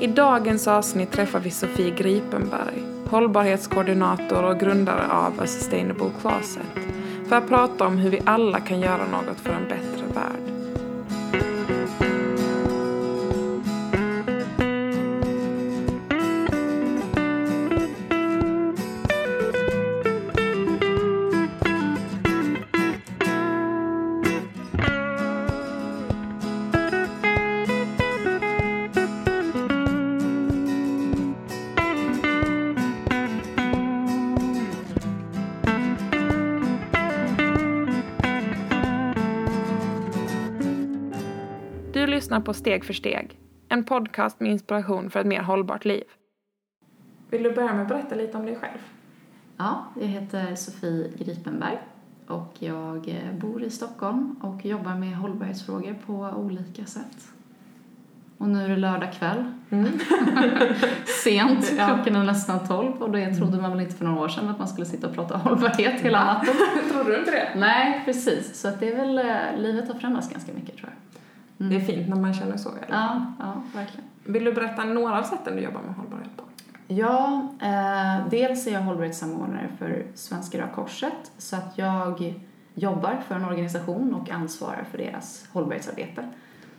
I dagens avsnitt träffar vi Sofie Gripenberg, hållbarhetskoordinator och grundare av A Sustainable Closet, för att prata om hur vi alla kan göra något för en bättre värld. På Steg för steg, en podcast med inspiration för ett mer hållbart liv. Vill du börja med att berätta lite om dig själv? Ja, jag heter Sofie Gripenberg och jag bor i Stockholm och jobbar med hållbarhetsfrågor på olika sätt. Och nu är det lördag kväll. Sent, Ja. klockan är nästan tolv och det trodde man väl inte för några år sedan att man skulle sitta och prata hållbarhet hela natten. Trodde du inte det? Nej, precis. Så att det är väl, eh, livet har förändrats ganska mycket tror jag. Det är fint när man känner så. Eller? Ja, ja, verkligen. Vill du berätta några av sätten du jobbar med hållbarhet på? Ja, eh, dels är jag hållbarhetssamordnare för Svenska Röda Korset så att jag jobbar för en organisation och ansvarar för deras hållbarhetsarbete.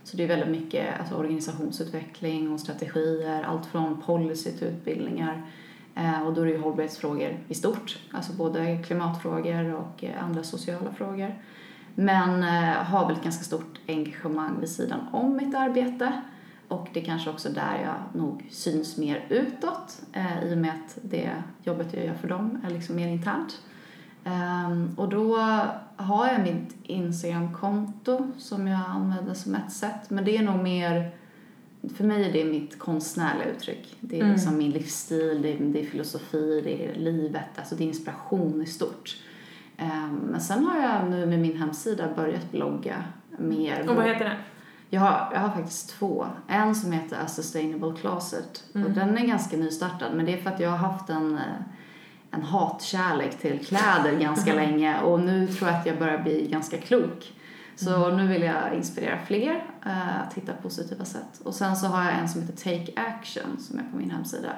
Så det är väldigt mycket alltså, organisationsutveckling och strategier, allt från policy till utbildningar. Eh, och då är det ju hållbarhetsfrågor i stort, alltså både klimatfrågor och eh, andra sociala frågor. Men eh, har väl ett ganska stort engagemang vid sidan om mitt arbete. Och det är kanske också där jag nog syns mer utåt eh, i och med att det jobbet jag gör för dem är liksom mer internt. Ehm, och då har jag mitt Instagramkonto som jag använder som ett sätt. Men det är nog mer, för mig är det mitt konstnärliga uttryck. Det är Mm. liksom min livsstil, det är, det är filosofi, det är livet, alltså det är inspiration i stort. Ehm, men sen har jag nu med min hemsida börjat blogga mer. Och vad heter den? Jag har, jag har faktiskt två. En som heter A Sustainable Closet. Och den är ganska nystartad. Men det är för att jag har haft en, en hatkärlek till kläder ganska länge. Och nu tror jag att jag börjar bli ganska klok. Så nu vill jag inspirera fler eh, att hitta positiva sätt. Och sen så har jag en som heter Take Action som är på min hemsida.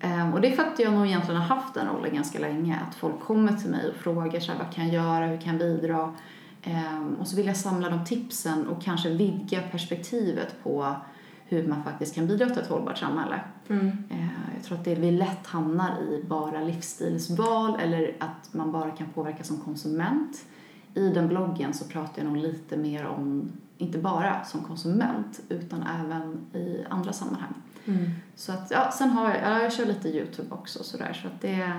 Ehm, och det är för att jag nog egentligen har haft den rollen ganska länge. Att folk kommer till mig och frågar så här, vad kan jag göra, hur kan jag bidra? Ehm, och så vill jag samla de tipsen och kanske vidga perspektivet på hur man faktiskt kan bidra till ett hållbart samhälle. Mm. Ehm, jag tror att det vi lätt hamnar i bara livsstilsval eller att man bara kan påverka som konsument. I den bloggen så pratar jag nog lite mer om, inte bara som konsument, utan även i andra sammanhang. Mm. Så att, ja, sen har jag, ja, jag kör lite YouTube också sådär, så att det,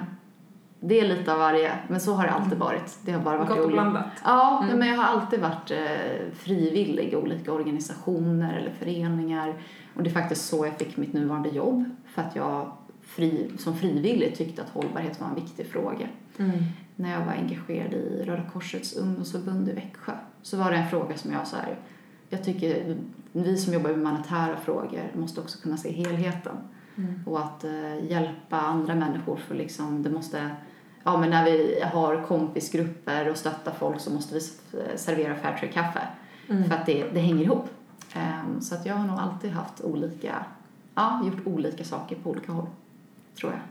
det är lite av varje, men så har det alltid varit. Det har bara varit Gott och blandat. Ja, Mm. men jag har alltid varit eh, frivillig i olika organisationer eller föreningar. Och det är faktiskt så jag fick mitt nuvarande jobb, för att jag fri, som frivillig tyckte att hållbarhet var en viktig fråga. Mm. När jag var engagerad i Röda Korsets ungdomsförbund i Växjö så var det en fråga som jag så här, jag tycker vi som jobbar med humanitära frågor måste också kunna se helheten Mm. och att eh, hjälpa andra människor för liksom, det måste Ja, men när vi har kompisgrupper och stöttar folk så måste vi s- servera Fairtrade-kaffe. Mm. För att det, det hänger ihop. Ehm, så att jag har nog alltid haft olika, ja, gjort olika saker på olika håll. Tror jag.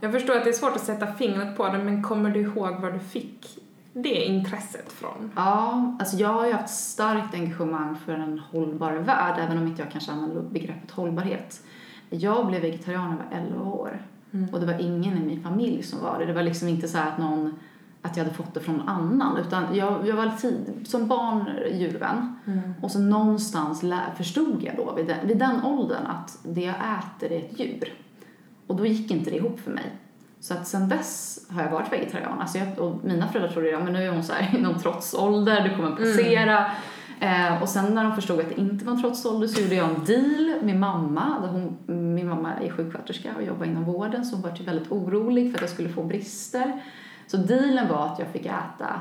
Jag förstår att det är svårt att sätta fingret på det, men kommer du ihåg var du fick det intresset från? Ja, alltså jag har ju haft starkt engagemang för en hållbar värld, även om inte jag kanske använder begreppet hållbarhet. Jag blev vegetarian när jag var 11 år Mm. och det var ingen i min familj som var det. Det var liksom inte så att någon att jag hade fått det från någon annan utan jag, jag var tid, som barn djurvän Mm. och så någonstans lä, förstod jag då vid den, vid den åldern att det jag äter är ett djur. Och då gick inte det ihop för mig. Så att sen dess har jag varit vegetarian. Alltså jag, och mina föräldrar trodde ja, men nu är hon så här i någon trotsålder, du kommer passera. Eh, och sen när de förstod att det inte var en trotsålder så gjorde jag en deal med mamma. Hon, min mamma är sjuksköterska och jobbar inom vården så hon var typ väldigt orolig för att jag skulle få brister. Så dealen var att jag fick äta,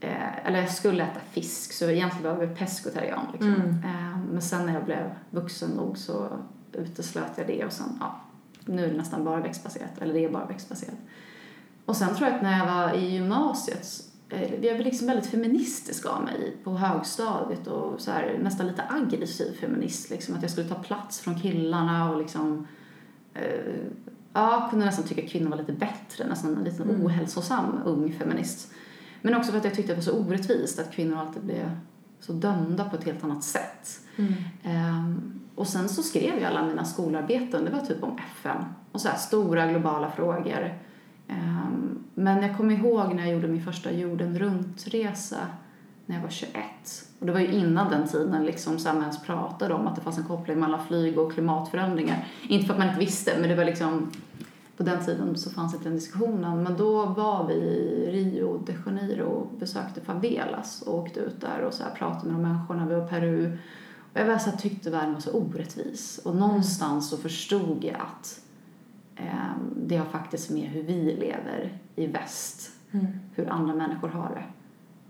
eh, eller jag skulle äta fisk så egentligen var jag pescetarian liksom. Mm. Eh, men sen när jag blev vuxen nog så uteslöt jag det och sen, ja, nu är det nästan bara växtbaserat, eller det är bara växtbaserat. Och sen tror jag att när jag var i gymnasiet Eh, jag var liksom väldigt feministisk av mig på högstadiet och så här, nästan lite aggressiv feminist. Liksom, att jag skulle ta plats från killarna och liksom eh, ja, kunde nästan tycka att kvinnor var lite bättre, nästan en liten mm. ohälsosam ung feminist. Men också för att jag tyckte att det var så orättvist att kvinnor alltid blev så dömda på ett helt annat sätt. Mm. Um, och sen så skrev jag alla mina skolarbeten, det var typ om FN och så här stora globala frågor. Ehm, men jag kommer ihåg när jag gjorde min första jorden runt-resa när jag var 21. Och det var ju innan den tiden liksom så ens pratade om att det fanns en koppling mellan flyg och klimatförändringar. Inte för att man inte visste, men det var liksom på den tiden så fanns inte den diskussionen. Men då var vi i Rio de Janeiro och besökte favelas och åkte ut där och så här pratade med de människorna. Vi var i Peru. Jag var så här, tyckte världen var så orättvis. Och någonstans så förstod jag att eh, det har faktiskt med hur vi lever i väst, mm. hur andra människor har det.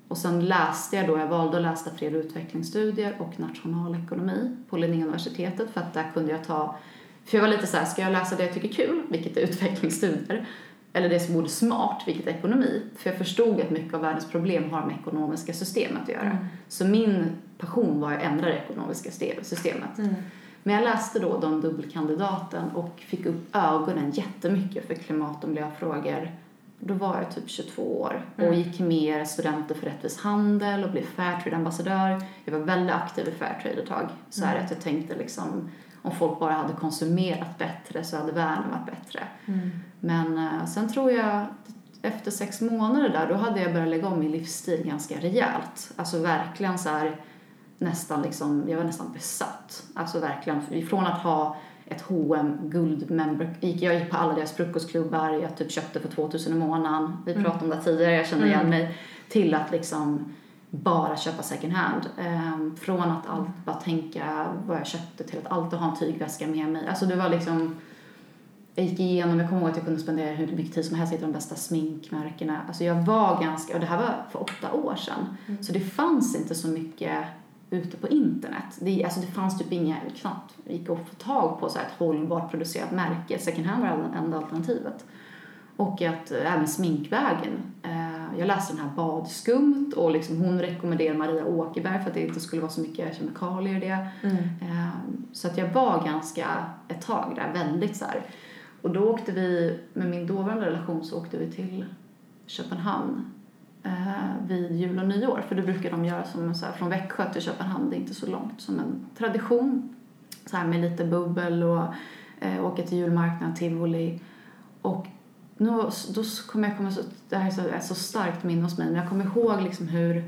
Och sen läste jag då, jag valde att läsa fred och utvecklingsstudier och nationalekonomi på Linnéuniversitetet för att där kunde jag ta, för jag var lite så här, ska jag läsa det jag tycker är kul, vilket är utvecklingsstudier, eller det som vore smart, vilket är ekonomi. För jag förstod att mycket av världens problem har med ekonomiska system att göra. Mm. Så min passion var att ändra det ekonomiska systemet. Mm. Men jag läste då de dubbelkandidaten och fick upp ögonen jättemycket för klimat och miljöfrågor. Då var jag typ 22 år och mm. gick med Studenter för rättvis handel och blev Fairtrade-ambassadör. Jag var väldigt aktiv i Fairtrade ett tag. Så här mm. att jag tänkte liksom om folk bara hade konsumerat bättre så hade världen varit bättre. Mm. Men uh, sen tror jag efter sex månader där, då hade jag börjat lägga om min livsstil ganska rejält. Alltså verkligen så här nästan liksom, jag var nästan besatt. Alltså verkligen, från att ha ett H&M guldmember, jag gick på alla deras frukostklubbar, jag typ köpte för 2000 i månaden, vi mm. pratade om det tidigare, jag kände igen mm. mig, till att liksom bara köpa second hand. Um, från att allt bara tänka vad jag köpte till att alltid ha en tygväska med mig. Alltså det var liksom, jag gick igenom, jag kommer ihåg att jag kunde spendera hur mycket tid som helst hitta de bästa sminkmärkena. Alltså jag var ganska, och det här var för åtta år sedan, mm. så det fanns inte så mycket ute på internet. Det, alltså det fanns typ inga, knappt gick att få tag på så ett hållbart producerat märke. Second hand var det enda alternativet. Och att äh, även sminkvägen. Äh, jag läste den här Badskumt och liksom hon rekommenderade Maria Åkerberg för att det inte skulle vara så mycket kemikalier i det. Mm. Äh, så att jag var ganska ett tag där, väldigt så här. Och då åkte vi, med min dåvarande relation så åkte vi till Köpenhamn eh, vid jul och nyår. För det brukar de göra som så här, från Växjö till Köpenhamn, det är inte så långt, som en tradition. Så här med lite bubbel och eh, åka till julmarknaden, tivoli. Och nu, då kommer jag komma så, det här är så, är så starkt minne hos mig, men jag kommer ihåg liksom hur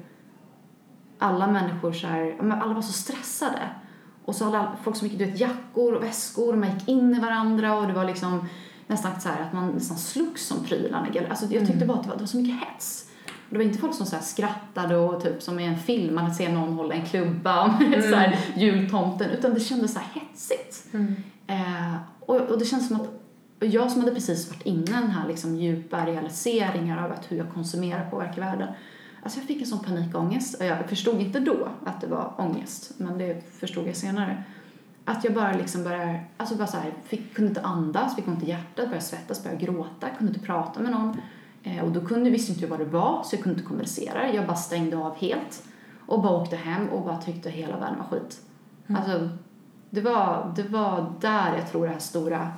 alla människor så här, alla var så stressade. Och så hade folk så mycket du vet, jackor och väskor och man gick in i varandra och det var liksom nästan så här att man nästan slogs som prylarna. Alltså jag tyckte mm. bara att det var, det var så mycket hets. Och det var inte folk som så skrattade och typ som i en film, man ser någon hålla en klubba om mm. så här, jultomten, utan det kändes så här hetsigt. Mm. Eh, och, och det känns som att jag som hade precis varit inne i den här liksom djupa realiseringar av att hur jag konsumerar påverkar världen. Alltså jag fick en sån panikångest och jag förstod inte då att det var ångest, men det förstod jag senare. Att jag bara liksom började, alltså bara så här, fick, kunde inte andas, fick ont i hjärtat, började svettas, började gråta, kunde inte prata med någon. Eh, och då kunde, visste inte jag vad det var så jag kunde inte kommunicera. Jag bara stängde av helt och bara åkte hem och bara tyckte hela världen var skit. Mm. Alltså, det var, det var där jag tror det här stora,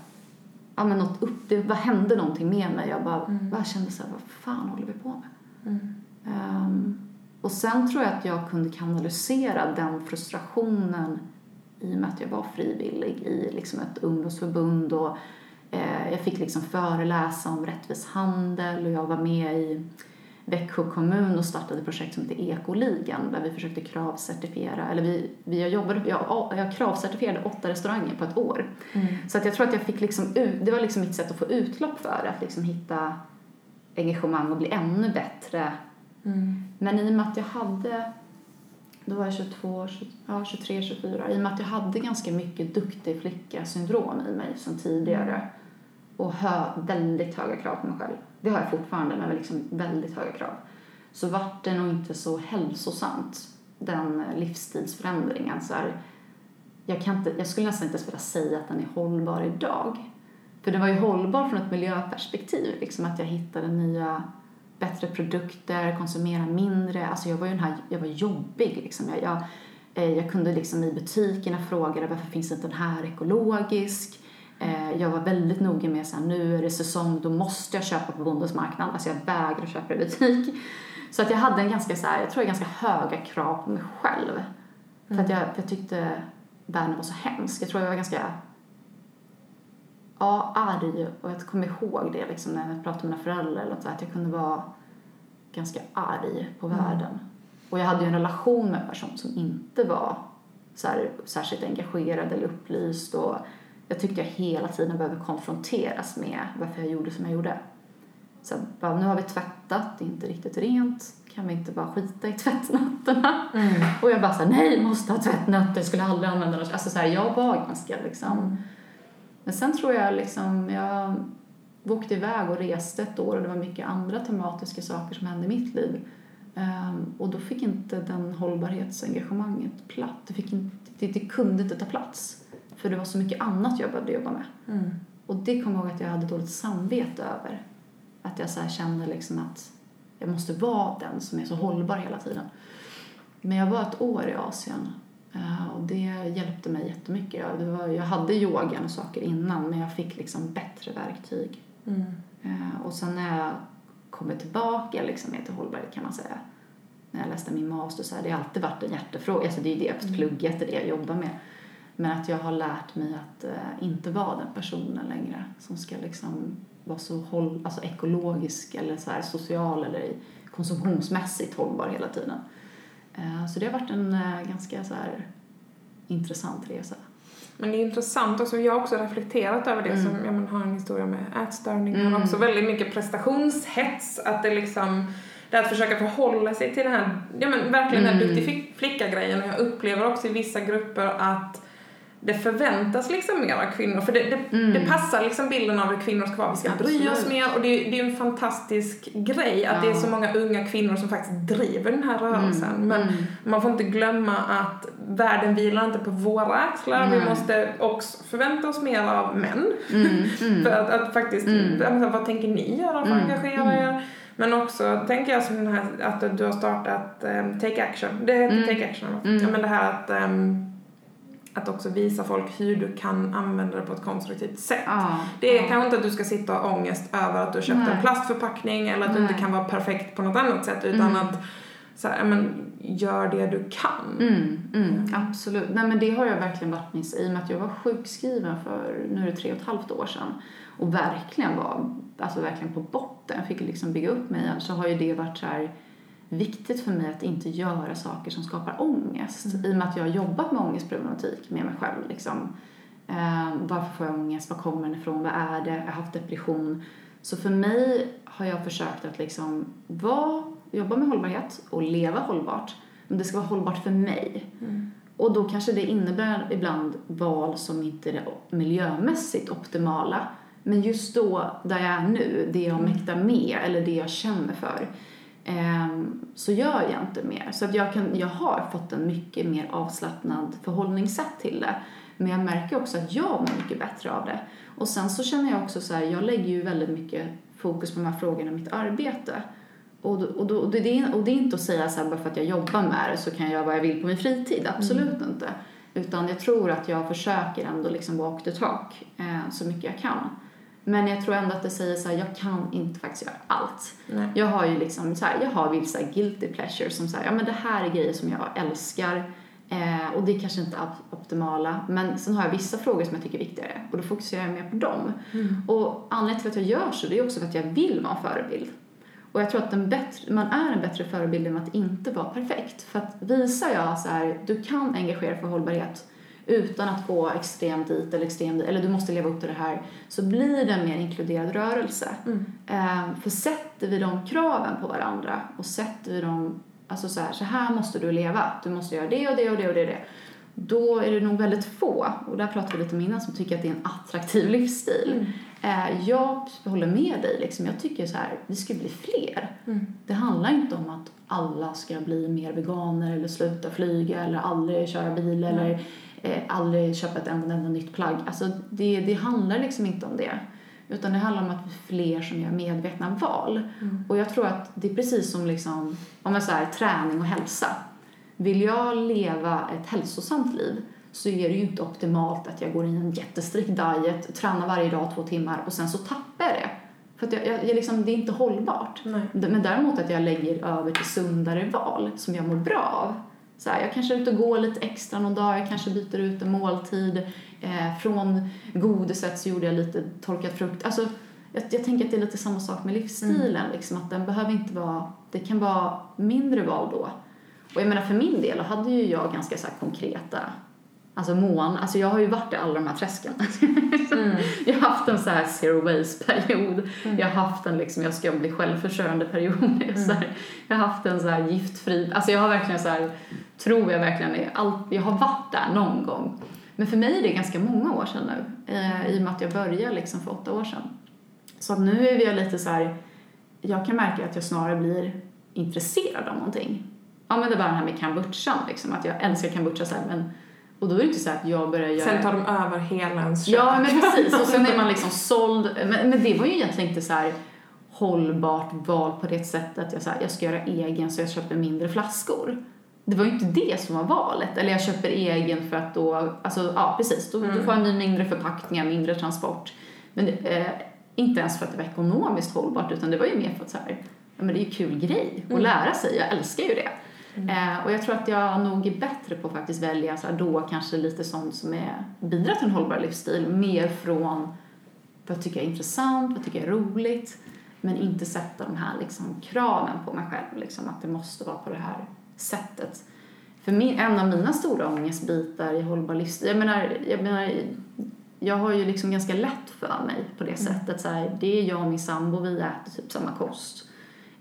ja men något upp, det bara hände någonting med mig. Jag bara, mm. bara kände så här, vad fan håller vi på med? Mm. Um, och sen tror jag att jag kunde kanalisera den frustrationen i och med att jag var frivillig i liksom ett ungdomsförbund och Eh, jag fick liksom föreläsa om rättvis handel och jag var med i Växjö kommun och startade ett projekt som heter Ekoligan där vi försökte kravcertifiera, eller vi, vi jobbade, jag, jag kravcertifierade åtta restauranger på ett år. Mm. Så att jag tror att jag fick liksom ut, det var liksom mitt sätt att få utlopp för att liksom hitta engagemang och bli ännu bättre. Mm. Men i och med att jag hade då var jag 22, 20, ja, 23, 24. I och med att jag hade ganska mycket duktig flicka-syndrom i mig sen tidigare. Och hö, väldigt höga krav på mig själv. Det har jag fortfarande, men liksom väldigt höga krav. Så vart det nog inte så hälsosamt, den eh, livsstilsförändringen. Så här, jag, kan inte, jag skulle nästan inte ens vilja säga att den är hållbar idag. För den var ju hållbar från ett miljöperspektiv, liksom att jag hittade nya bättre produkter, konsumera mindre. Alltså jag var ju den här, jag var jobbig liksom. Jag, jag, eh, jag kunde liksom i butikerna fråga varför finns inte den här ekologisk? Eh, jag var väldigt noga med att nu är det säsong, då måste jag köpa på Bondens marknad. Alltså jag vägrar köpa i butik. Så att jag hade en ganska så här, jag tror jag ganska höga krav på mig själv. Mm. För att jag, för jag tyckte världen var så hemsk. Jag tror jag var ganska ja, arg och jag kommer ihåg det liksom när jag pratade med mina föräldrar eller så, att jag kunde vara ganska arg på mm. världen. Och jag hade ju en relation med en person som inte var så här, särskilt engagerad eller upplyst och jag tyckte jag hela tiden behövde konfronteras med varför jag gjorde som jag gjorde. Så bara, nu har vi tvättat, det är inte riktigt rent, kan vi inte bara skita i tvättnötterna? Mm. Och jag bara så nej, måste ha tvättnötter, skulle aldrig använda dem. Alltså så här, jag var ganska liksom mm men sen tror jag liksom, jag åkte iväg och reste ett år och det var mycket andra tematiska saker som hände i mitt liv. Um, och då fick inte den hållbarhetsengagemanget plats. Det, fick inte, det, det, kunde inte ta plats. För det var så mycket annat jag behövde jobba med. Mm. Och det kom jag ihåg att jag hade dåligt samvete över. Att jag så kände liksom att jag måste vara den som är så hållbar hela tiden. Men jag var ett år i Asien och det hjälpte mig jättemycket. Jag, det var, jag hade yogan och saker innan men jag fick liksom bättre verktyg. Mm. Uh, och sen när jag kommer tillbaka liksom till hållbarhet kan man säga när jag läste min master så här, det har alltid varit en hjärtefråga. Alltså det är det jag mm. pluggat, det är det jag jobbar med. Men att jag har lärt mig att uh, inte vara den personen längre som ska liksom vara så håll, alltså ekologisk eller så här, social eller konsumtionsmässigt hållbar hela tiden. Eh, så det har varit en eh, ganska så här, intressant resa. Men det är intressant också, jag har också reflekterat över det mm. som, jag har en historia med ätstörningar mm. också väldigt mycket prestationshets, att det liksom det att försöka förhålla sig till den här, ja men verkligen mm. den duktig flicka-grejen och jag upplever också i vissa grupper att det förväntas liksom mer av kvinnor. För det, det, mm. det, passar liksom bilden av hur kvinnor ska vara. Vi ska Absolut. bry oss mer. Och det, är en fantastisk grej att ja. det är så många unga kvinnor som faktiskt driver den här rörelsen. Mm. Men mm. man får inte glömma att världen vilar inte på våra axlar. Vi måste också förvänta oss mer av män. Mm. Mm. för att, att faktiskt, mm. vad tänker ni göra för att engagera er? Men också tänker jag som den här att du har startat um, Take Action. Det heter Take Action. Ja, men det här att um, att också visa folk hur du kan använda det på ett konstruktivt sätt. Ah, det är ah. kanske inte att du ska sitta och ha ångest över att du köpt Nej. en plastförpackning eller att Nej. du inte kan vara perfekt på något annat sätt utan mm. att så här, men, gör det du kan. Mm, mm, absolut. Nej men det har jag verkligen varit med i och med att jag var sjukskriven för, nu är det tre och ett halvt år sedan och verkligen var, alltså verkligen på botten, jag fick liksom bygga upp mig igen så har ju det varit så här viktigt för mig att inte göra saker som skapar ångest. Mm. I och med att jag har jobbat med ångestproblematik med mig själv. Liksom. Eh, varför får jag ångest? Var kommer den ifrån? Vad är det? Jag har haft depression. Så för mig har jag försökt att liksom vara, jobba med hållbarhet och leva hållbart. Men det ska vara hållbart för mig. Mm. Och då kanske det innebär ibland val som inte är miljömässigt optimala. Men just då, där jag är nu, det jag mm. mäktar med eller det jag känner för så gör jag inte mer. Så att jag, kan, jag har fått en mycket mer avslappnad förhållningssätt till det. Men jag märker också att jag mår mycket bättre av det. Och sen så känner jag också så här, jag lägger ju väldigt mycket fokus på de här frågorna i mitt arbete. Och, och, då, och, det, och det är inte att säga så här, bara för att jag jobbar med det så kan jag göra vad jag vill på min fritid. Absolut mm. inte. Utan jag tror att jag försöker ändå liksom walk the talk eh, så mycket jag kan. Men jag tror ändå att det säger så här, jag kan inte faktiskt göra allt. Nej. Jag har ju liksom så här, jag har vissa guilty pleasures som säger, ja men det här är grejer som jag älskar. Eh, och det är kanske inte optimala. Men sen har jag vissa frågor som jag tycker är viktigare och då fokuserar jag mer på dem. Mm. Och anledningen till att jag gör så det är också för att jag vill vara en förebild. Och jag tror att bättre, man är en bättre förebild än att inte vara perfekt. För att visar jag så här, du kan engagera för hållbarhet utan att gå extremt dit eller extremt dit, eller du måste leva upp till det här, så blir det en mer inkluderad rörelse. Mm. Eh, för sätter vi de kraven på varandra och sätter vi de alltså så här, så här måste du leva, du måste göra det och det och det och det och det. Då är det nog väldigt få, och där pratade vi lite om innan, som tycker att det är en attraktiv livsstil. Mm. Eh, jag håller med dig, liksom. jag tycker så här, vi ska bli fler. Mm. Det handlar inte om att alla ska bli mer veganer eller sluta flyga eller aldrig köra bil eller eh, aldrig köpa ett enda, enda nytt plagg. Alltså det, det handlar liksom inte om det. Utan det handlar om att vi fler som gör medvetna val. Mm. Och jag tror att det är precis som liksom, om man säger träning och hälsa. Vill jag leva ett hälsosamt liv så är det ju inte optimalt att jag går in i en jättestrikt diet, tränar varje dag två timmar och sen så tappar jag det. För att jag, jag, jag liksom, det är inte hållbart. Nej. Men däremot att jag lägger över till sundare val som jag mår bra av. Så här, jag kanske är ute och går lite extra någon dag, jag kanske byter ut en måltid. Eh, från godiset så gjorde jag lite torkad frukt. Alltså, jag, jag tänker att det är lite samma sak med livsstilen. Liksom, att den behöver inte vara, det kan vara mindre val då. Och jag menar för min del hade ju jag ganska så konkreta Alltså mån, alltså jag har ju varit i alla de här träsken. Mm. jag har haft en så här zero waste period. Jag har haft en liksom, jag ska bli självförsörjande period. Så här, jag har haft en så här giftfri, alltså jag har verkligen så här, tror jag verkligen, allt, jag har varit där någon gång. Men för mig är det ganska många år sedan nu, eh, i och med att jag började liksom för åtta år sedan. Så att nu är jag lite så här, jag kan märka att jag snarare blir intresserad av någonting. Ja men det var det här med kombuchan liksom, att jag älskar kombucha så här, men och då är det inte så att jag börjar göra... Sen tar de över hela ens kök. Ja, men precis. Och sen är man liksom såld. Men, men det var ju egentligen inte så här hållbart val på det sättet att jag, så här, jag ska göra egen så jag köper mindre flaskor. Det var ju inte det som var valet. Eller jag köper egen för att då, alltså ja precis, då, Mm. då får jag mindre förpackningar, mindre transport. Men eh, inte ens för att det var ekonomiskt hållbart utan det var ju mer för att så här, ja men det är ju kul grej att Mm. lära sig, jag älskar ju det. Eh, och jag tror att jag nog är bättre på att faktiskt välja så här, då kanske lite sånt som är, bidrar till en hållbar livsstil, mer från vad jag tycker är intressant, vad jag tycker är roligt, men inte sätta de här liksom, kraven på mig själv, liksom, att det måste vara på det här sättet. För min, en av mina stora ångestbitar i hållbar livsstil, jag menar, jag menar, jag har ju liksom ganska lätt för mig på det sättet. Så här, det är jag och min sambo, vi äter typ samma kost.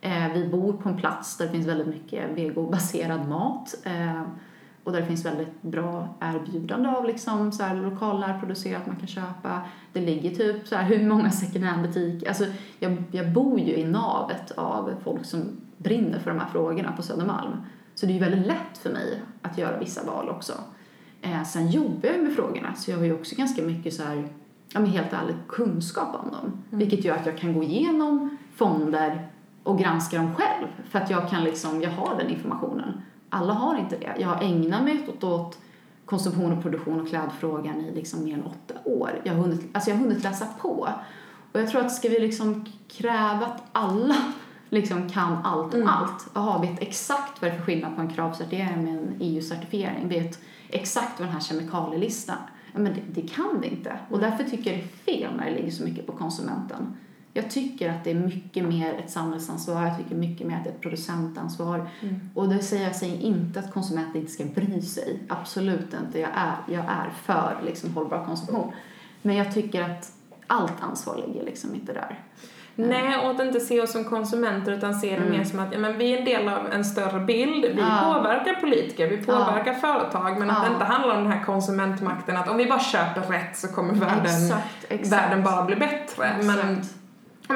Eh, vi bor på en plats där det finns väldigt mycket vegobaserad mat. Eh, och där det finns väldigt bra erbjudande av liksom så här lokalnärproducerat man kan köpa. Det ligger typ så här hur många second hand butiker. Alltså jag, jag bor ju i navet av folk som brinner för de här frågorna på Södermalm. Så det är ju väldigt lätt för mig att göra vissa val också. Eh, sen jobbar jag med frågorna så jag har ju också ganska mycket så här, ja men helt ärligt kunskap om dem. Vilket gör att jag kan gå igenom fonder och granska dem själv. För att jag kan liksom, jag har den informationen. Alla har inte det. Jag har ägnat mig åt, åt konsumtion och produktion och klädfrågan i liksom mer än åtta år. Jag har hunnit, alltså jag har hunnit läsa på. Och jag tror att ska vi liksom kräva att alla liksom kan allt om Mm. allt. Jaha, vet exakt vad det är för skillnad på en kravcertifiering med en EU-certifiering. Vet exakt vad den här kemikalielistan Ja, men det, det kan det inte. Och därför tycker jag det är fel när det ligger så mycket på konsumenten. Jag tycker att det är mycket mer ett samhällsansvar, jag tycker mycket mer att det är ett producentansvar. Mm. Och det säger jag säger inte att konsumenten inte ska bry sig. Absolut inte. Jag är, jag är för liksom, hållbar konsumtion. Men jag tycker att allt ansvar ligger liksom inte där. Nej, och att inte se oss som konsumenter utan se det Mm. mer som att ja, men vi är en del av en större bild. Vi Ja. påverkar politiker, vi påverkar företag men att det inte handlar om den här konsumentmakten att om vi bara köper rätt så kommer världen, exakt, exakt. världen bara bli bättre. Men Exakt. om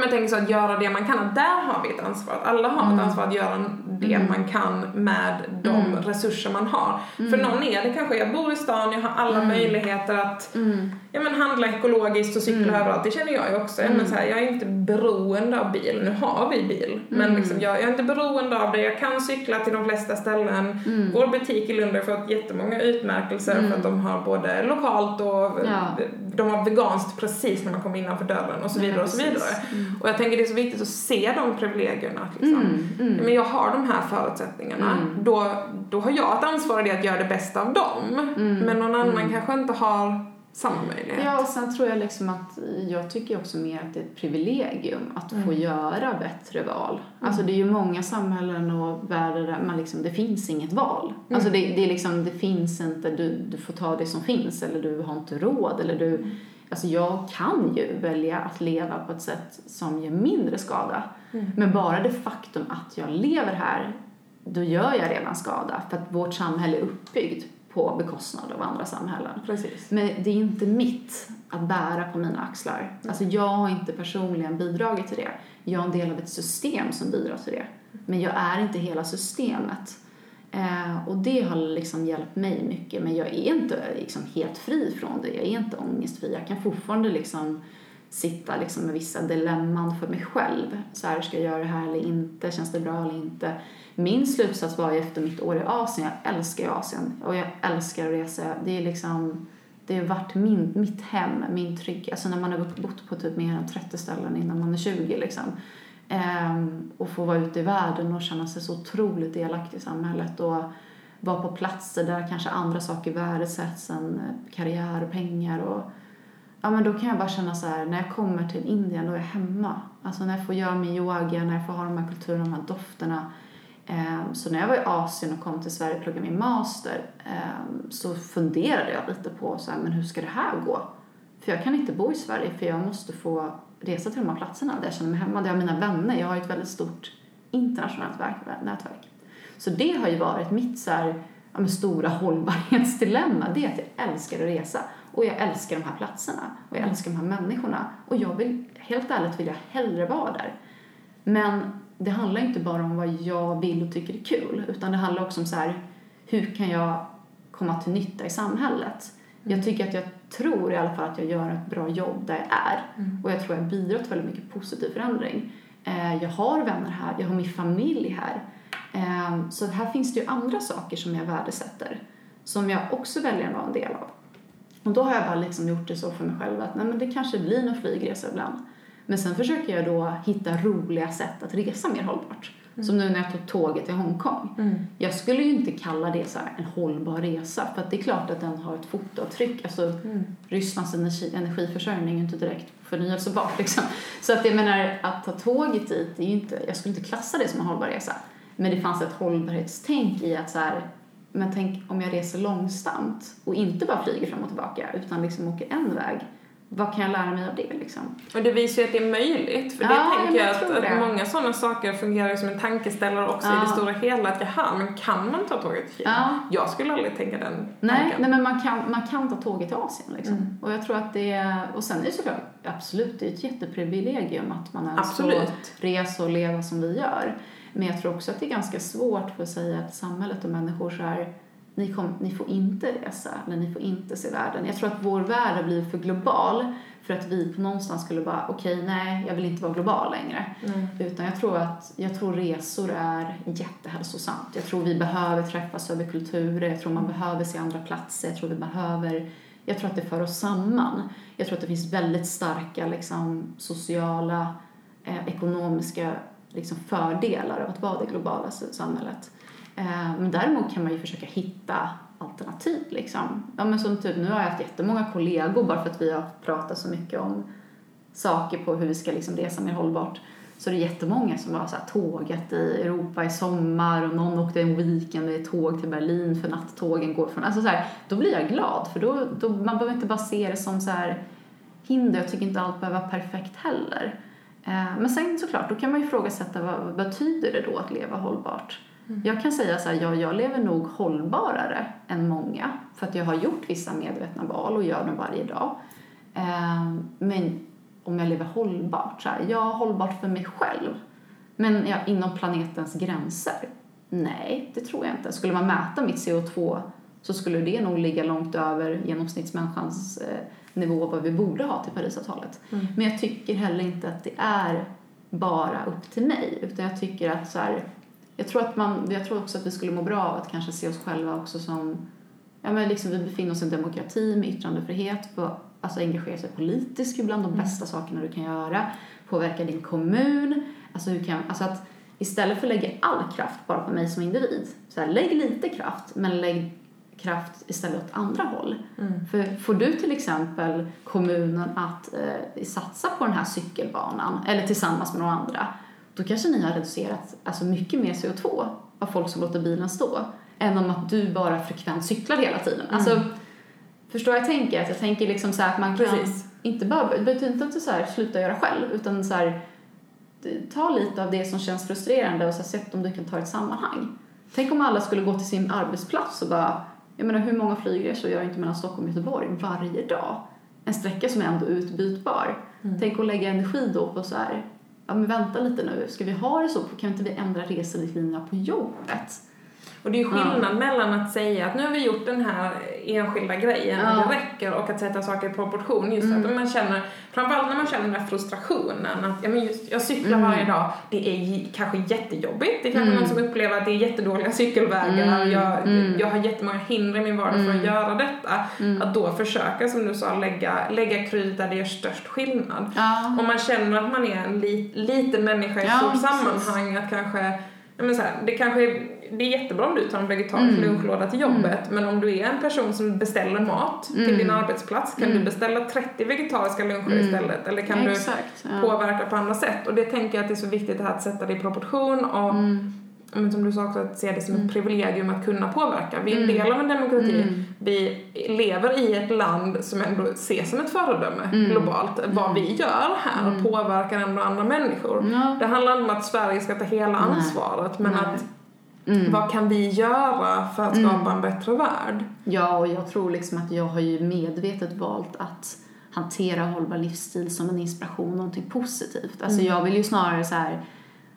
jag tänker så att göra det man kan, att där har vi ett ansvar. Att alla har Mm. ett ansvar att göra det Mm. man kan med de Mm. resurser man har. För Mm. någon är det kanske, jag bor i stan, jag har alla Mm. möjligheter att Mm. Ja men handla ekologiskt och cykla Mm. överallt, det känner jag ju också. Mm. Men så här, jag är inte beroende av bil. Nu har vi bil, men Mm. liksom, jag, jag är inte beroende av det. Jag kan cykla till de flesta ställen. Mm. Vår butik i Lund har fått jättemånga utmärkelser Mm. för att de har både lokalt och Ja. de har veganskt precis när man kommer innanför dörren och så vidare Ja, och så vidare. Mm. Och jag tänker det är så viktigt att se de privilegierna. att Liksom. Mm. Mm. Men jag har de här förutsättningarna. Mm. Då, då har jag ett ansvar i det att göra det bästa av dem. Mm. Men någon annan Mm. kanske inte har samma möjlighet. Ja, och sen tror jag liksom att jag tycker också mer att det är ett privilegium att få Mm. göra bättre val. Alltså det är ju många samhällen och världar där man liksom, det finns inget val. Mm. Alltså det, det är liksom, det finns inte, du, du får ta det som finns eller du har inte råd eller du, Mm. alltså jag kan ju välja att leva på ett sätt som ger mindre skada. Mm. Men bara det faktum att jag lever här då gör jag redan skada för att vårt samhälle är uppbyggt på bekostnad av andra samhällen. Precis. Men det är inte mitt att bära på mina axlar. Alltså jag har inte personligen bidragit till det. Jag är en del av ett system som bidrar till det. Men jag är inte hela systemet. Eh, och det har liksom hjälpt mig mycket. Men jag är inte liksom helt fri från det. Jag är inte ångestfri. Jag kan fortfarande liksom sitta liksom med vissa dilemman för mig själv. Så här, ska jag göra det här eller inte? Känns det bra eller inte? Min slutsats var ju efter mitt år i Asien, jag älskar ju Asien och jag älskar att resa. Det är liksom, det har varit min, mitt hem, min trygghet. Alltså när man har bott på typ mer än 30 ställen innan man är 20 liksom. Ehm, och få vara ute i världen och känna sig så otroligt delaktig i samhället och vara på platser där kanske andra saker värdesätts än eh, karriär och pengar och ja men då kan jag bara känna så här, när jag kommer till Indien då är jag hemma. Alltså när jag får göra min yoga, när jag får ha de här kulturerna, de här dofterna. Ehm, så när jag var i Asien och kom till Sverige och pluggade min master ehm, så funderade jag lite på så här, men hur ska det här gå? För jag kan inte bo i Sverige för jag måste få resa till de här platserna där jag känner mig hemma. Där jag har mina vänner. Jag har ett väldigt stort internationellt nätverk. Så det har ju varit mitt så här, ja, stora hållbarhetsdilemma. Det är att jag älskar att resa. Och jag älskar de här platserna. Och jag älskar de här människorna. Och jag vill, helt ärligt vill jag hellre vara där. Men det handlar inte bara om vad jag vill och tycker är kul. Utan det handlar också om så här, hur kan jag komma till nytta i samhället? Jag mm. tycker att jag tror i alla fall att jag gör ett bra jobb där jag är. Mm. Och jag tror jag bidrar till väldigt mycket positiv förändring. Eh, jag har vänner här, jag har min familj här. Eh, så här finns det ju andra saker som jag värdesätter. Som jag också väljer att vara en del av. Och då har jag bara liksom gjort det så för mig själv att nej men det kanske blir någon flygresa ibland. Men sen försöker jag då hitta roliga sätt att resa mer hållbart. Mm. Som nu när jag tog tåget till Hongkong. Mm. Jag skulle ju inte kalla det så en hållbar resa för det är klart att den har ett fotavtryck. Alltså mm. Rysslands energi, energiförsörjning är inte direkt förnyelsebart liksom. Så att jag menar att ta tåget dit, det är inte, jag skulle inte klassa det som en hållbar resa. Men det fanns ett hållbarhetstänk i att så här, men tänk om jag reser långsamt och inte bara flyger fram och tillbaka utan liksom åker en väg vad kan jag lära mig av det liksom? Och det visar ju att det är möjligt. För ja, det tänker jag, jag att, att många sådana saker fungerar som en tankeställare också ja. i det stora hela. Att jaha, men kan man ta tåget till Kina? Ja. Jag skulle aldrig tänka den nej, tanken. Nej, men man kan, man kan ta tåget till Asien liksom. Mm. Och jag tror att det är, och sen är det såklart, absolut, det är ett jätteprivilegium att man ens får resa och leva som vi gör. Men jag tror också att det är ganska svårt för att säga att samhället och människor så här ni, kom, ni får inte resa eller ni får inte se världen. Jag tror att vår värld har blivit för global för att vi på någonstans skulle bara, okej, okay, nej, jag vill inte vara global längre. Mm. Utan jag tror att, jag tror resor är jättehälsosamt. Jag tror vi behöver träffas över kulturer, jag tror man behöver se andra platser, jag tror vi behöver, jag tror att det för oss samman. Jag tror att det finns väldigt starka liksom, sociala, eh, ekonomiska liksom, fördelar av att vara det globala samhället. Eh, men däremot kan man ju försöka hitta alternativ liksom. Ja men som typ nu har jag haft jättemånga kollegor bara för att vi har pratat så mycket om saker på hur vi ska liksom resa mer hållbart. Så det är jättemånga som har så här tågat i Europa i sommar och någon åkte en weekend i tåg till Berlin för nattågen går från, alltså så här, då blir jag glad för då, då man behöver inte bara se det som så här hinder, jag tycker inte allt behöver vara perfekt heller. Eh, men sen såklart, då kan man ju ifrågasätta vad, vad betyder det då att leva hållbart? Mm. Jag kan säga så här, ja, jag lever nog hållbarare än många för att jag har gjort vissa medvetna val och gör dem varje dag. Eh, men om jag lever hållbart, så här, ja, hållbart för mig själv. Men ja, inom planetens gränser? Nej, det tror jag inte. Skulle man mäta mitt CO2 så skulle det nog ligga långt över genomsnittsmänniskans eh, nivå vad vi borde ha till Parisavtalet. Mm. Men jag tycker heller inte att det är bara upp till mig utan jag tycker att så här, jag tror, att man, jag tror också att vi skulle må bra av att kanske se oss själva också som, ja men liksom vi befinner oss i en demokrati med yttrandefrihet, på, alltså engagera sig politiskt är bland de mm. bästa sakerna du kan göra, påverka din kommun, alltså hur kan, alltså att istället för att lägga all kraft bara på mig som individ, så här, lägg lite kraft men lägg kraft istället åt andra håll. Mm. För får du till exempel kommunen att eh, satsa på den här cykelbanan eller tillsammans med några andra då kanske ni har reducerat alltså mycket mer CO2 av folk som låter bilen stå än om att du bara frekvent cyklar hela tiden. Mm. Alltså, förstår jag tänker? Att jag tänker liksom så att man kan Precis. inte bara, det betyder inte att så här, sluta göra själv utan så här, ta lite av det som känns frustrerande och så här, sätt om du kan ta ett sammanhang. Tänk om alla skulle gå till sin arbetsplats och bara, jag menar hur många flygresor gör jag inte mellan Stockholm och Göteborg varje dag? En sträcka som är ändå utbytbar. Mm. Tänk att lägga energi då på så här, ja men vänta lite nu, ska vi ha det så? Kan inte vi ändra reseriktlinjerna på jobbet? Och det är skillnad mellan att säga att nu har vi gjort den här enskilda grejen Ja. och det räcker och att sätta saker i proportion. Just Mm. att man känner, framförallt när man känner den här frustrationen att ja, men just, jag cyklar Mm. varje dag, det är kanske jättejobbigt. Det är kanske Mm. någon som upplever att det är jättedåliga cykelvägar, Mm. jag, Mm. jag har jättemånga hinder i min vardag för att Mm. göra detta. Mm. Att då försöka, som du sa, lägga, lägga krut där det gör störst skillnad. Ja. Om man känner att man är en li, liten människa i Ja, stort sammanhang, att kanske, ja, men så här, det kanske är, det är jättebra om du tar en vegetarisk Mm. lunchlåda till jobbet, men om du är en person som beställer mat till Mm. din arbetsplats, kan Mm. du beställa 30 vegetariska luncher Mm. istället? Eller kan du Exakt. Ja. påverka på andra sätt? Och det tänker jag att det är så viktigt att sätta det i proportion och Mm. men som du sa också, att se det som ett Mm. privilegium att kunna påverka. Vi är en Mm. del av en demokrati. Mm. Vi lever i ett land som ändå ses som ett föredöme Mm. globalt. Vad Mm. vi gör här Mm. påverkar ändå andra människor. Ja. Det handlar inte om att Sverige ska ta hela Nej. ansvaret, men Nej. att Mm. vad kan vi göra för att Mm. skapa en bättre värld? Ja, och jag tror liksom att jag har ju medvetet valt att hantera hållbar livsstil som en inspiration, någonting positivt. Alltså Mm. jag vill ju snarare så här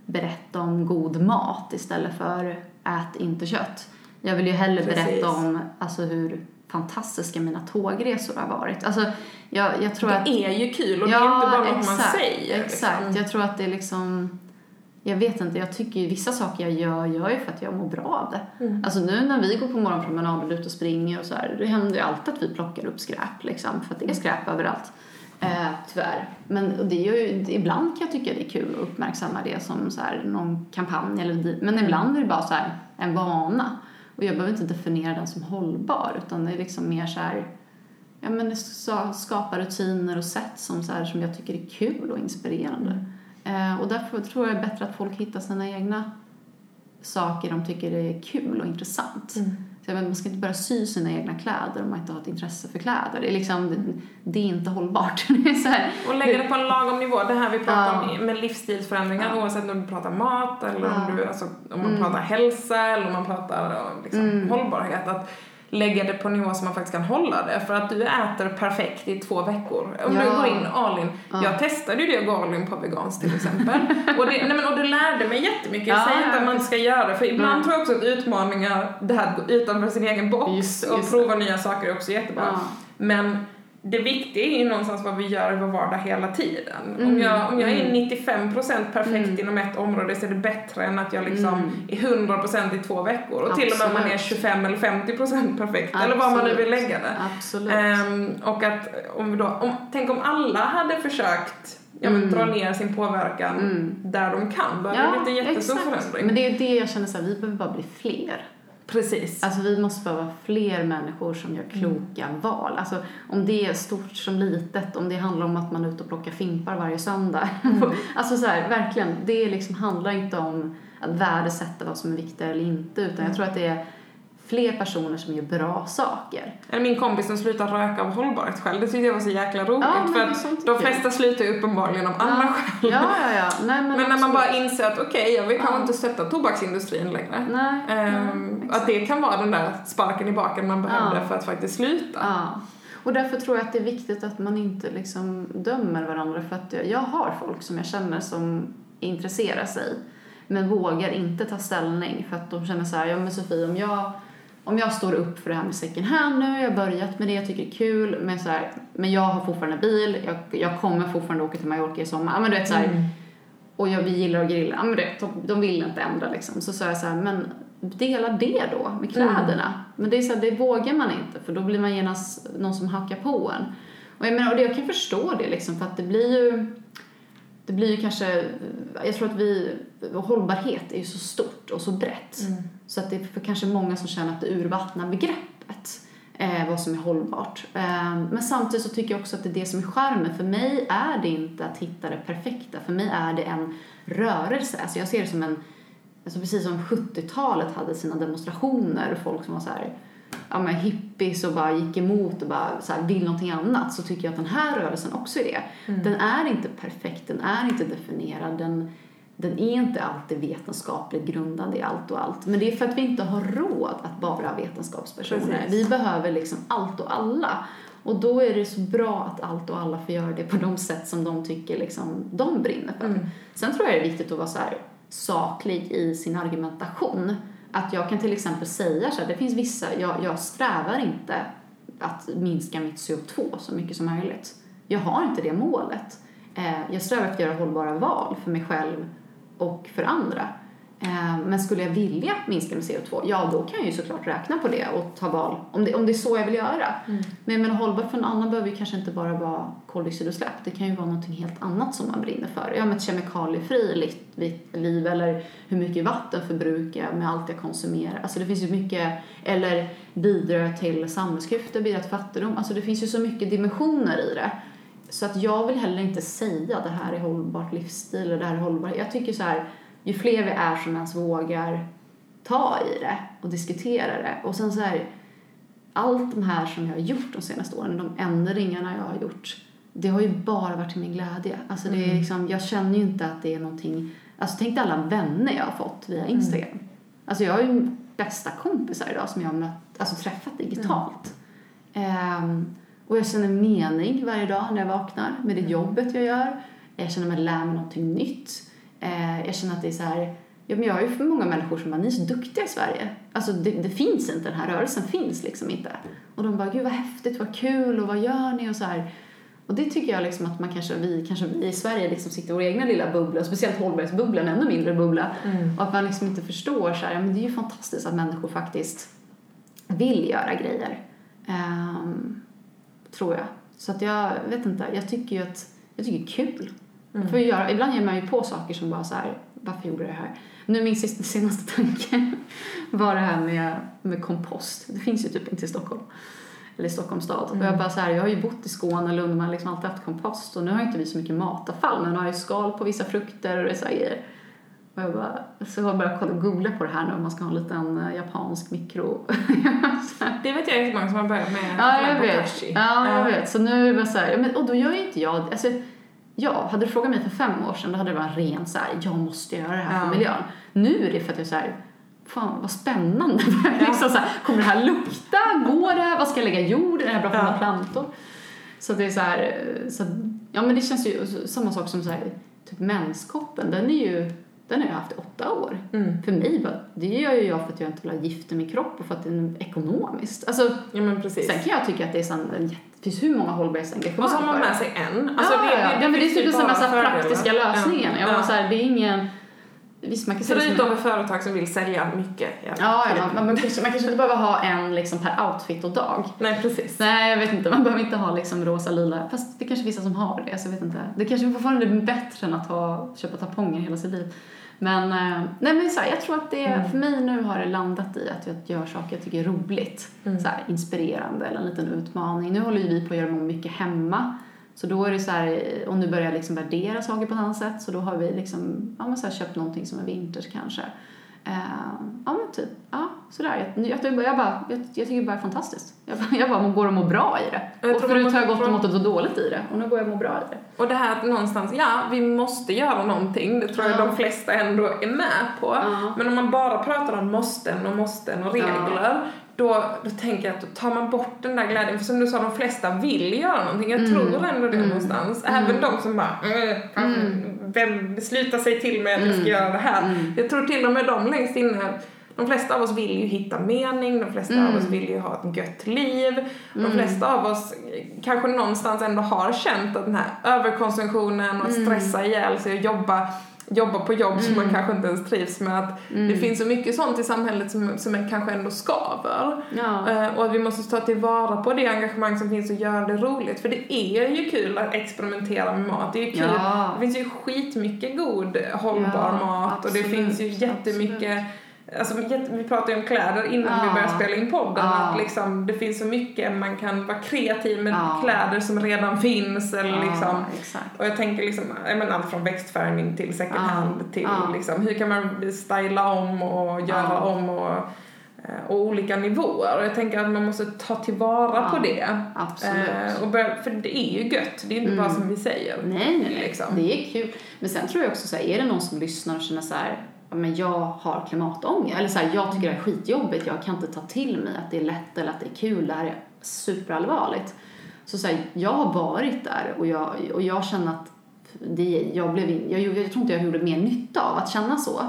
berätta om god mat istället för ät inte kött. Jag vill ju hellre Precis. berätta om alltså, hur fantastiska mina tågresor har varit. Alltså, jag, jag tror att... Det är ju kul och det är inte bara något man säger. Exakt. Liksom. Jag tror att det är liksom... Jag vet inte, jag tycker ju vissa saker jag gör, gör ju för att jag mår bra av det. Mm. Alltså nu när vi går på morgonpromenader ut och springer och så här, det händer ju alltid att vi plockar upp skräp liksom, för att det är skräp överallt. Eh, tyvärr. Men det är ju, ibland kan jag tycka det är kul att uppmärksamma det som så här, någon kampanj eller men ibland är det bara så här, en vana. Och jag behöver inte definiera den som hållbar utan det är liksom mer så här, ja men skapa rutiner och sätt som, så här, som jag tycker är kul och inspirerande. Eh, och därför tror jag det är bättre att folk hittar sina egna saker de tycker är kul och intressant. Mm. Så man ska inte börja sy sina egna kläder om man inte har ett intresse för kläder. Det är, liksom, det, är inte hållbart. Det är så här, Och lägga det på en lagom nivå. Det här vi pratar Ja. om med livsstilsförändringar Ja. oavsett om du pratar mat eller om, Ja. du, alltså, om man Mm. pratar hälsa eller om man pratar liksom, Mm. hållbarhet. Att lägga det på nivå som man faktiskt kan hålla det. För att du äter perfekt i två veckor. Om du Ja. går in all in. Ja. Jag testade ju det och går all in på vegans till exempel. och, det, nej, men, och det lärde mig jättemycket. Jag Ja, säger inte att man ska göra det. För ibland Nej. tror jag också att utmaningar, det här att gå utanför sin egen box Just- och just prova nya saker är också jättebra. Men det viktiga är ju någonstans vad vi gör i vår vardag hela tiden. Om, Mm, jag, om jag är mm. 95% perfekt Mm. inom ett område så är det bättre än att jag liksom Mm. är 100% i två veckor. Och till och med om man är Absolut. 25 eller 50% perfekt. Eller vad man nu vill lägga det. Absolut. Ehm, och att om vi då, om, tänk om alla hade försökt ja, men, Mm. dra ner sin påverkan Mm. där de kan. Då hade det blivit en jättestor förändring. Men det är det jag känner så här, vi behöver bara bli fler. Precis. Alltså vi måste bara vara fler människor som gör kloka val. Alltså om det är stort som litet, om det handlar om att man är ute och plockar fimpar varje söndag. alltså så här, verkligen, det liksom handlar inte om att värdesätta vad som är viktigt eller inte, utan jag tror att det är fler personer som gör bra saker. Eller min kompis som slutar röka av hållbarhetsskäl, det tyckte jag var så jäkla roligt. Ja, för att de tycker jag. flesta slutar ju uppenbarligen av andra ja. skäl. Ja, ja, ja. Nej, men, Men när man bara inser att okej, jag vill kanske Ja. inte stötta tobaksindustrin längre. Nej, Ehm, nej, att det kan vara den där sparken i baken man behövde Ja. för att faktiskt sluta. Ja. Och därför tror jag att det är viktigt att man inte liksom dömer varandra för att jag, jag har folk som jag känner som intresserar sig men vågar inte ta ställning för att de känner så här, ja men Sofie om jag om jag står upp för det här med second hand nu, jag har börjat med det, jag tycker det är kul, men, så här, men jag har fortfarande bil, jag, jag kommer fortfarande åka till Mallorca i sommar. Men du vet, så här, Mm. och jag, vi gillar att grilla. Men det, de, de vill inte ändra liksom. Så sa jag så här, men dela det då med kläderna. Men det är så här, det vågar man inte för då blir man genast någon som hackar på en. Och jag menar, och det, jag kan förstå det liksom för att det blir ju det blir ju kanske, jag tror att vi, hållbarhet är ju så stort och så brett. Mm. Så att det är för kanske många som känner att det urvattnar begreppet. Eh, vad som är hållbart. Eh, men samtidigt så tycker jag också att det är det som är charmen. För mig är det inte att hitta det perfekta. För mig är det en rörelse. Alltså jag ser det som en, alltså precis som 70-talet hade sina demonstrationer och folk som var så här, ja men hippies och bara gick emot och bara så här, vill någonting annat så tycker jag att den här rörelsen också är det. Mm. Den är inte perfekt, den är inte definierad, den, den är inte alltid vetenskapligt grundad i allt och allt. Men det är för att vi inte har råd att bara ha vetenskapspersoner. Precis. Vi behöver liksom allt och alla. Och då är det så bra att allt och alla får göra det på de sätt som de tycker liksom, de brinner för. Mm. Sen tror jag det är viktigt att vara så här saklig i sin argumentation. Att jag kan till exempel säga så här, det finns vissa, jag, jag strävar inte att minska mitt CO2 så mycket som möjligt. Jag har inte det målet. Eh, jag strävar efter att göra hållbara val för mig själv och för andra. Eh, men skulle jag vilja minska min CO2, ja då kan jag ju såklart räkna på det och ta val om det, om det är så jag vill göra. Mm. Men jag menar hållbart för en annan behöver ju kanske inte bara vara koldioxidutsläpp. Det kan ju vara någonting helt annat som man brinner för. Ja, men ett kemikaliefri li- liv eller hur mycket vatten förbrukar jag med allt jag konsumerar. Alltså det finns ju mycket, eller bidrar till samhällsklyftor, bidrar till fattigdom. Alltså det finns ju så mycket dimensioner i det. Så att jag vill heller inte säga det här är hållbart livsstil eller det här är hållbart. Jag tycker så här, ju fler vi är som ens vågar ta i det och diskutera det och sen så här, allt de här som jag har gjort de senaste åren, de ändringarna jag har gjort, det har ju bara varit till min glädje. Alltså det är Mm. liksom, jag känner ju inte att det är någonting, alltså tänk dig alla vänner jag har fått via Instagram. Alltså jag har ju bästa kompisar idag som jag har mött, alltså träffat digitalt. Ehm, och jag känner mening varje dag när jag vaknar med det jobbet jag gör. Jag känner mig lär mig någonting nytt. Eh, jag känner att det är så här, ja, men jag har ju för många människor som bara, ni är så duktiga i Sverige. Alltså det, det finns inte, den här rörelsen finns liksom inte. Och de bara, gud vad häftigt, vad kul och vad gör ni och så här. Och det tycker jag liksom att man kanske, vi, kanske vi i Sverige liksom sitter i vår egna lilla bubbla, speciellt hållbarhetsbubblan, ännu mindre bubbla. Mm. Och att man liksom inte förstår så här, ja, men det är ju fantastiskt att människor faktiskt vill göra grejer. Ehm, tror jag. Så att jag vet inte, jag tycker ju att, jag tycker det är kul. Mm. För att göra, ibland ger man ju på saker som bara så här, varför gjorde jag det här? Nu min sista, senaste tanke var det här med, med kompost. Det finns ju typ inte i Stockholm. Eller i Stockholms stad. Och jag bara så här, jag har ju bott i Skåne, Lund, man har liksom alltid haft kompost. Och nu har inte vi så mycket matavfall, men har ju skal på vissa frukter och så grejer. Och jag bara, så jag började kolla, googla på det här nu om man ska ha en liten eh, japansk mikro. Det vet jag jättemånga som har börjat med. Ja, jag vet. Ja, jag vet. Så nu är det bara så här, men, och då gör ju inte jag, alltså, ja, hade du frågat mig för fem år sedan då hade det varit ren så här, jag måste göra det här för Ja. miljön. Nu är det för att jag är så här, fan vad spännande. Ja. liksom så här, kommer det här lukta? Går det? Vad ska jag lägga i jord? Är det här bra för Ja. mina plantor? Så det är så här, så, ja men det känns ju samma sak som så här, typ menskoppen, den är ju, den har jag haft i åtta år. Mm. För mig, bara, det gör ju jag för att jag inte vill ha gift i min kropp och för att det är ekonomiskt. Alltså, Ja men precis. Sen kan jag tycka att det är sån, det finns hur många hållbarhetsengagemang Och så har man det. med sig en. Alltså, ja, ja, ja. men det är typ ju en sån bara massa fördelar. praktiska lösningen. Ja. Jag Ja. så här, det är ingen... Visst, man kan Förutom för företag som vill sälja mycket. Ja, ja man, man, kanske, man kanske inte behöver ha en liksom per outfit och dag. Nej, precis. Nej, jag vet inte. Man behöver inte ha liksom rosa, lila. Fast det kanske vissa som har det, så jag vet inte. Det kanske fortfarande är bättre än att ha, köpa tamponger hela sitt liv. Men, eh, nej men så här, jag tror att det, Mm. för mig nu har det landat i att jag gör saker jag tycker är roligt. Mm. Så här, inspirerande eller en liten utmaning. Nu håller ju vi på att göra mycket hemma. Så då är det så här, och nu börjar jag liksom värdera saker på ett annat sätt. Så då har vi liksom, ja men så här, köpt någonting som är vintage kanske. Eh, ja men typ, ja sådär. Jag, jag, jag, bara, jag, jag tycker det bara är fantastiskt. Jag, jag bara går och mår bra i det. Jag och förut har jag gått och mått och dåligt i det. Och nu går jag och mår bra i det. Och det här att någonstans, ja, vi måste göra någonting. Det tror jag Ja. de flesta ändå är med på. Ja. Men om man bara pratar om måsten och måsten och regler, då, då tänker jag att då tar man bort den där glädjen. För som du sa, de flesta vill göra någonting. Jag Mm. tror ändå det Mm. någonstans. Mm. Även de som bara, mm, Mm. vem slutar sig till med att jag ska Mm. göra det här. Mm. Jag tror till och med de längst inne de flesta av oss vill ju hitta mening, de flesta Mm. av oss vill ju ha ett gött liv. De Mm. flesta av oss kanske någonstans ändå har känt att den här överkonsumtionen och att Mm. stressa ihjäl sig och jobba, jobba på jobb som man Mm. kanske inte ens trivs med. Att Mm. Det finns så mycket sånt i samhället som, som är kanske ändå skaver. Ja. Eh, och att vi måste ta tillvara på det engagemang som finns och göra det roligt. För det är ju kul att experimentera med mat. Det är ju kul. Ja. Det finns ju skitmycket god hållbar Ja, mat och det absolut, finns ju jättemycket Alltså, vi pratade ju om kläder innan vi Ja. började spela in podden. Ja. Att liksom, det finns så mycket, man kan vara kreativ med Ja. kläder som redan finns. Eller liksom, exakt. och jag tänker liksom, jag menar, allt från växtfärgning till second hand till liksom, hur kan man styla om och göra om och eh, och olika nivåer. Och jag tänker att man måste ta tillvara på det. Eh, och börja, för det är ju gött, det är inte bara som vi säger. Nej, nej, nej. Liksom. Det är kul. Men sen tror jag också så här, är det någon som lyssnar och känner så här, men jag har klimatångest, eller så här, jag tycker det är skitjobbigt, jag kan inte ta till mig att det är lätt eller att det är kul, det här är superallvarligt. Så, så här, jag har varit där och jag, och jag känner att det, jag, blev, jag, jag, jag tror inte jag gjorde mer nytta av att känna så.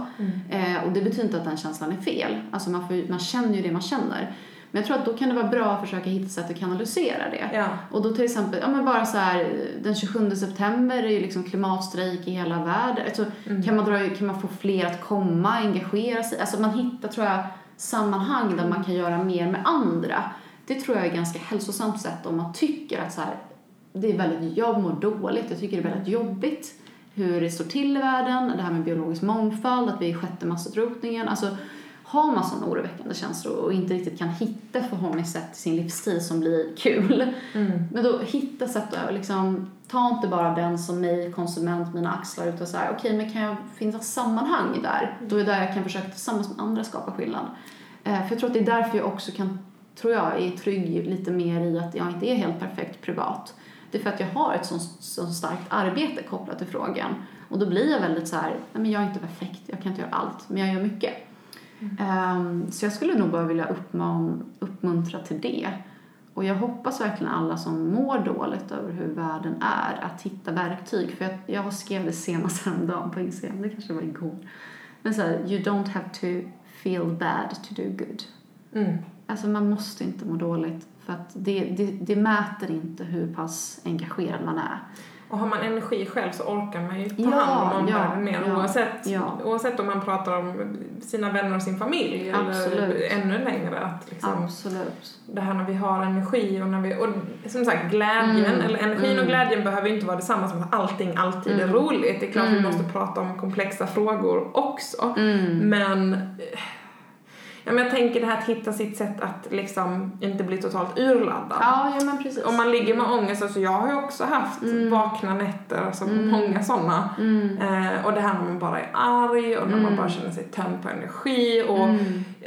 Eh, och det betyder inte att den känslan är fel. Alltså man, får, man känner ju det man känner. Men jag tror att då kan det vara bra att försöka hitta sätt att kanalisera det. Ja. Och då till exempel, ja men bara så här, den 27 september är ju liksom klimatstrejk i hela världen. Alltså, kan, man dra, kan man få fler att komma, engagera sig? Alltså man hittar, tror jag, sammanhang där man kan göra mer med andra. Det tror jag är ganska hälsosamt sätt om man tycker att så här, det är väldigt, jag mår dåligt, jag tycker det är väldigt jobbigt hur det står till i världen, det här med biologisk mångfald, att vi är sjätte massutrotningen. Alltså, har man sådana oroväckande känslor och inte riktigt kan hitta förhållningssätt i sin livsstil som blir kul, men då hitta sätt att liksom, ta inte bara den som mig, konsument, mina axlar, utan så här, okej, men kan jag finna sammanhang där? Då är det där jag kan försöka tillsammans med andra skapa skillnad. Eh, för jag tror att det är därför jag också kan, tror jag, är trygg lite mer i att jag inte är helt perfekt privat. Det är för att jag har ett så, så starkt arbete kopplat till frågan. Och då blir jag väldigt så här, nej men jag är inte perfekt, jag kan inte göra allt, men jag gör mycket. Ehm, så jag skulle nog bara vilja uppmuntra till det. Och jag hoppas verkligen alla som mår dåligt över hur världen är att hitta verktyg. För jag, jag skrev det senast häromdagen på Instagram, det kanske var igår. Men så här, you don't have to feel bad to do good. Mm. Alltså man måste inte må dåligt för att det, det, det mäter inte hur pass engagerad man är. Och har man energi själv så orkar man ju ta Ja, hand om ja, omvärlden mer ja, oavsett, ja. oavsett om man pratar om sina vänner och sin familj Absolut. eller ännu längre. Att liksom, Absolut. det här när vi har energi och när vi, och som sagt glädjen, Mm, eller energin och mm. glädjen behöver inte vara detsamma som att allting alltid är Mm. roligt. Det är klart vi Mm. måste prata om komplexa frågor också. Mm. Men, eh, ja, men jag tänker det här att hitta sitt sätt att liksom inte bli totalt urladdad. Ja, ja men precis. Om man ligger med ångest, alltså jag har ju också haft Mm. vakna nätter, alltså Mm. många sådana. Mm. Eh, och det här när man bara är arg och när man Mm. bara känner sig tömd på energi och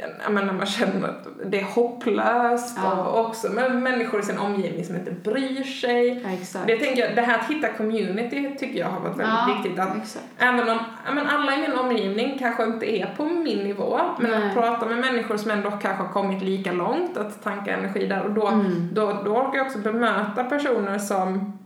Mm. ja, men när man känner att det är hopplöst Ja. och också med människor i sin omgivning som inte bryr sig. Ja. Det, tänker jag, det här att hitta community tycker jag har varit väldigt ja, viktigt. Att exakt. Även om men alla i min omgivning kanske inte är på min nivå, men Nej. att prata med människor som ändå kanske har kommit lika långt, att tanka energi där och då, Mm. då, då orkar jag också bemöta personer som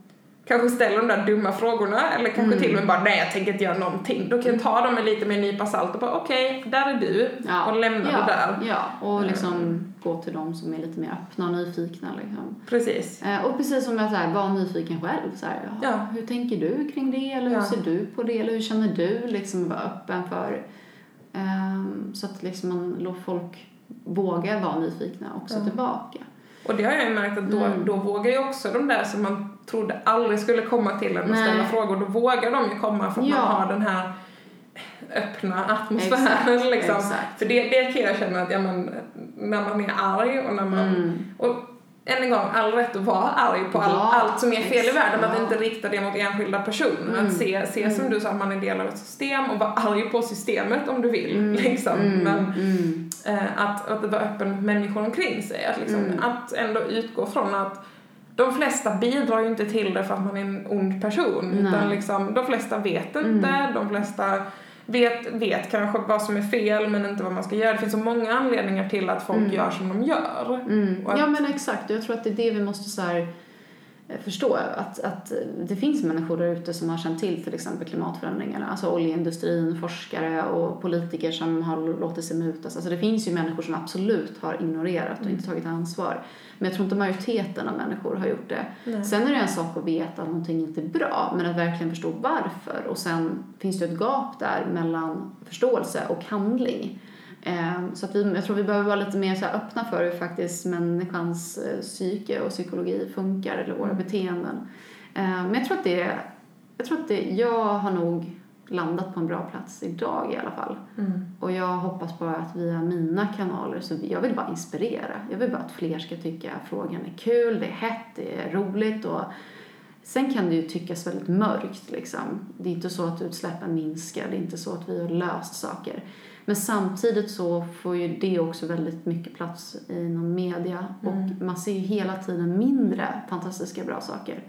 kanske ställer de där dumma frågorna eller kanske Mm. till och med bara nej jag tänker inte göra någonting. Då kan jag ta dem med lite mer nypa salt och bara okej, där är du Ja. och lämna ja, det där. Ja, och liksom gå till dem som är lite mer öppna och nyfikna. Liksom. Presäs. Eh, och precis som jag säger, var nyfiken själv. Så här, ja, Ja. Hur tänker du kring det? Eller hur ser du på det? Eller hur känner du? Liksom vara öppen för. ehm, så att liksom man låter folk våga vara nyfikna också tillbaka. Och det har jag ju märkt att då, Mm. då vågar ju också de där som man trodde aldrig skulle komma till en och Nej. ställa frågor, då vågar de ju komma för att Ja. man har den här öppna atmosfären Exakt, liksom. exakt. För det, det kan jag känna att ja, men, när man är arg och när man Mm. och än en gång, all rätt att vara arg på all, Ja, allt som är fel i exakt. världen, men att inte rikta det mot enskilda personer. Mm. Att se, se som Mm. du sa, att man är del av ett system och vara arg på systemet om du vill. Mm. Liksom. Mm. Men. Eh, att, att vara öppen mot människor omkring sig. Att, liksom, Mm. att ändå utgå från att de flesta bidrar ju inte till det för att man är en ond person. Nej. Utan liksom, de flesta vet inte, Mm. de flesta vet, vet kanske vad som är fel men inte vad man ska göra. Det finns så många anledningar till att folk Mm. gör som de gör. Mm. Att- Ja men exakt, jag tror att det är det vi måste så här, förstå. Att, att eh, det finns människor där ute som har känt till till exempel klimatförändringarna. Alltså oljeindustrin, forskare och politiker som har låtit sig mutas. Alltså det finns ju människor som absolut har ignorerat och inte tagit ansvar. Men jag tror inte majoriteten av människor har gjort det. Nej. Sen är det en sak att veta att någonting inte är bra, men att verkligen förstå varför. Och sen finns det ett gap där mellan förståelse och handling. Eh, Så att vi, jag tror vi behöver vara lite mer så öppna för hur faktiskt människans eh, psyke och psykologi funkar, eller våra Mm. beteenden. Eh, Men jag tror att det, jag tror att det, jag har nog landat på en bra plats idag i alla fall. Mm. Och jag hoppas bara att via mina kanaler, så jag vill bara inspirera. Jag vill bara att fler ska tycka att frågan är kul, det är hett, det är roligt och Sen kan det ju tyckas väldigt mörkt liksom. Det är inte så att utsläppen minskar, det är inte så att vi har löst saker. Men samtidigt så får ju det också väldigt mycket plats inom media och Mm. man ser ju hela tiden mindre fantastiska bra saker.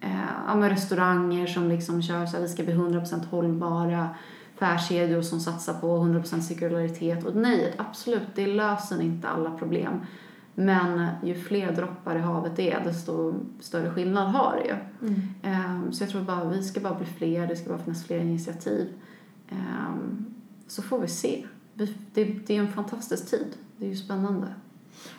Eh, ja, restauranger som liksom kör så här, vi ska bli 100% hållbara, affärskedjor som satsar på 100% cirkularitet. Och nej, absolut, det löser inte alla problem. Men ju fler droppar i havet det är, desto större skillnad har det ju. Mm. Ehm, Så jag tror bara vi ska bara bli fler, det ska bara finnas fler initiativ. Ehm, Så får vi se. Det, det är en fantastisk tid. Det är ju spännande.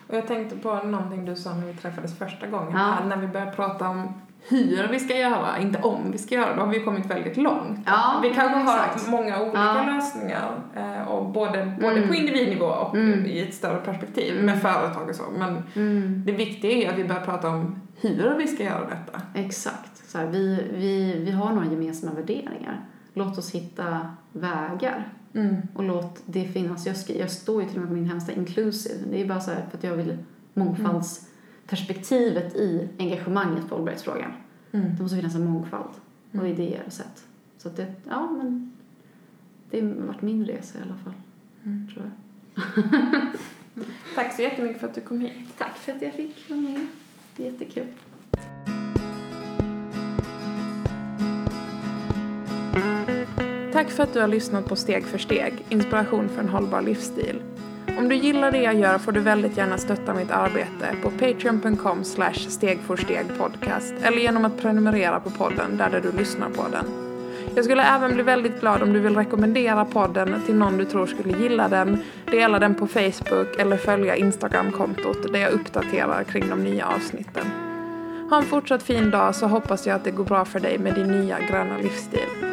Och jag tänkte på någonting du sa när vi träffades första gången. Ja. När vi började prata om hur vi ska göra, inte om vi ska göra. Då har vi kommit väldigt långt. Ja, vi kanske exakt. har många olika Ja. lösningar. eh, Och både, både Mm. på individnivå och Mm. i ett större perspektiv Mm. med företag och så. Men Mm. det viktiga är att vi börjar prata om hur vi ska göra detta. Exakt. Så här, vi, vi, vi har några gemensamma värderingar. Låt oss hitta vägar Mm. och låt det finnas. Jag, skri, jag står ju till och med på min hemsida inclusive. Det är bara så här för att jag vill mångfaldsperspektivet i engagemanget på hållbarhetsfrågan. Mm. Det måste finnas en mångfald av Mm. idéer och sätt. Så att det, ja men det har varit min resa i alla fall, Mm. tror jag. Tack så jättemycket för att du kom hit. Tack för att jag fick vara med. Jättekul. Tack för att du har lyssnat på Steg för steg, inspiration för en hållbar livsstil. Om du gillar det jag gör får du väldigt gärna stötta mitt arbete på patreon.com slash stegforstegpodcast eller genom att prenumerera på podden där, där du lyssnar på den. Jag skulle även bli väldigt glad om du vill rekommendera podden till någon du tror skulle gilla den, dela den på Facebook eller följa Instagram-kontot där jag uppdaterar kring de nya avsnitten. Ha en fortsatt fin dag så hoppas jag att det går bra för dig med din nya gröna livsstil.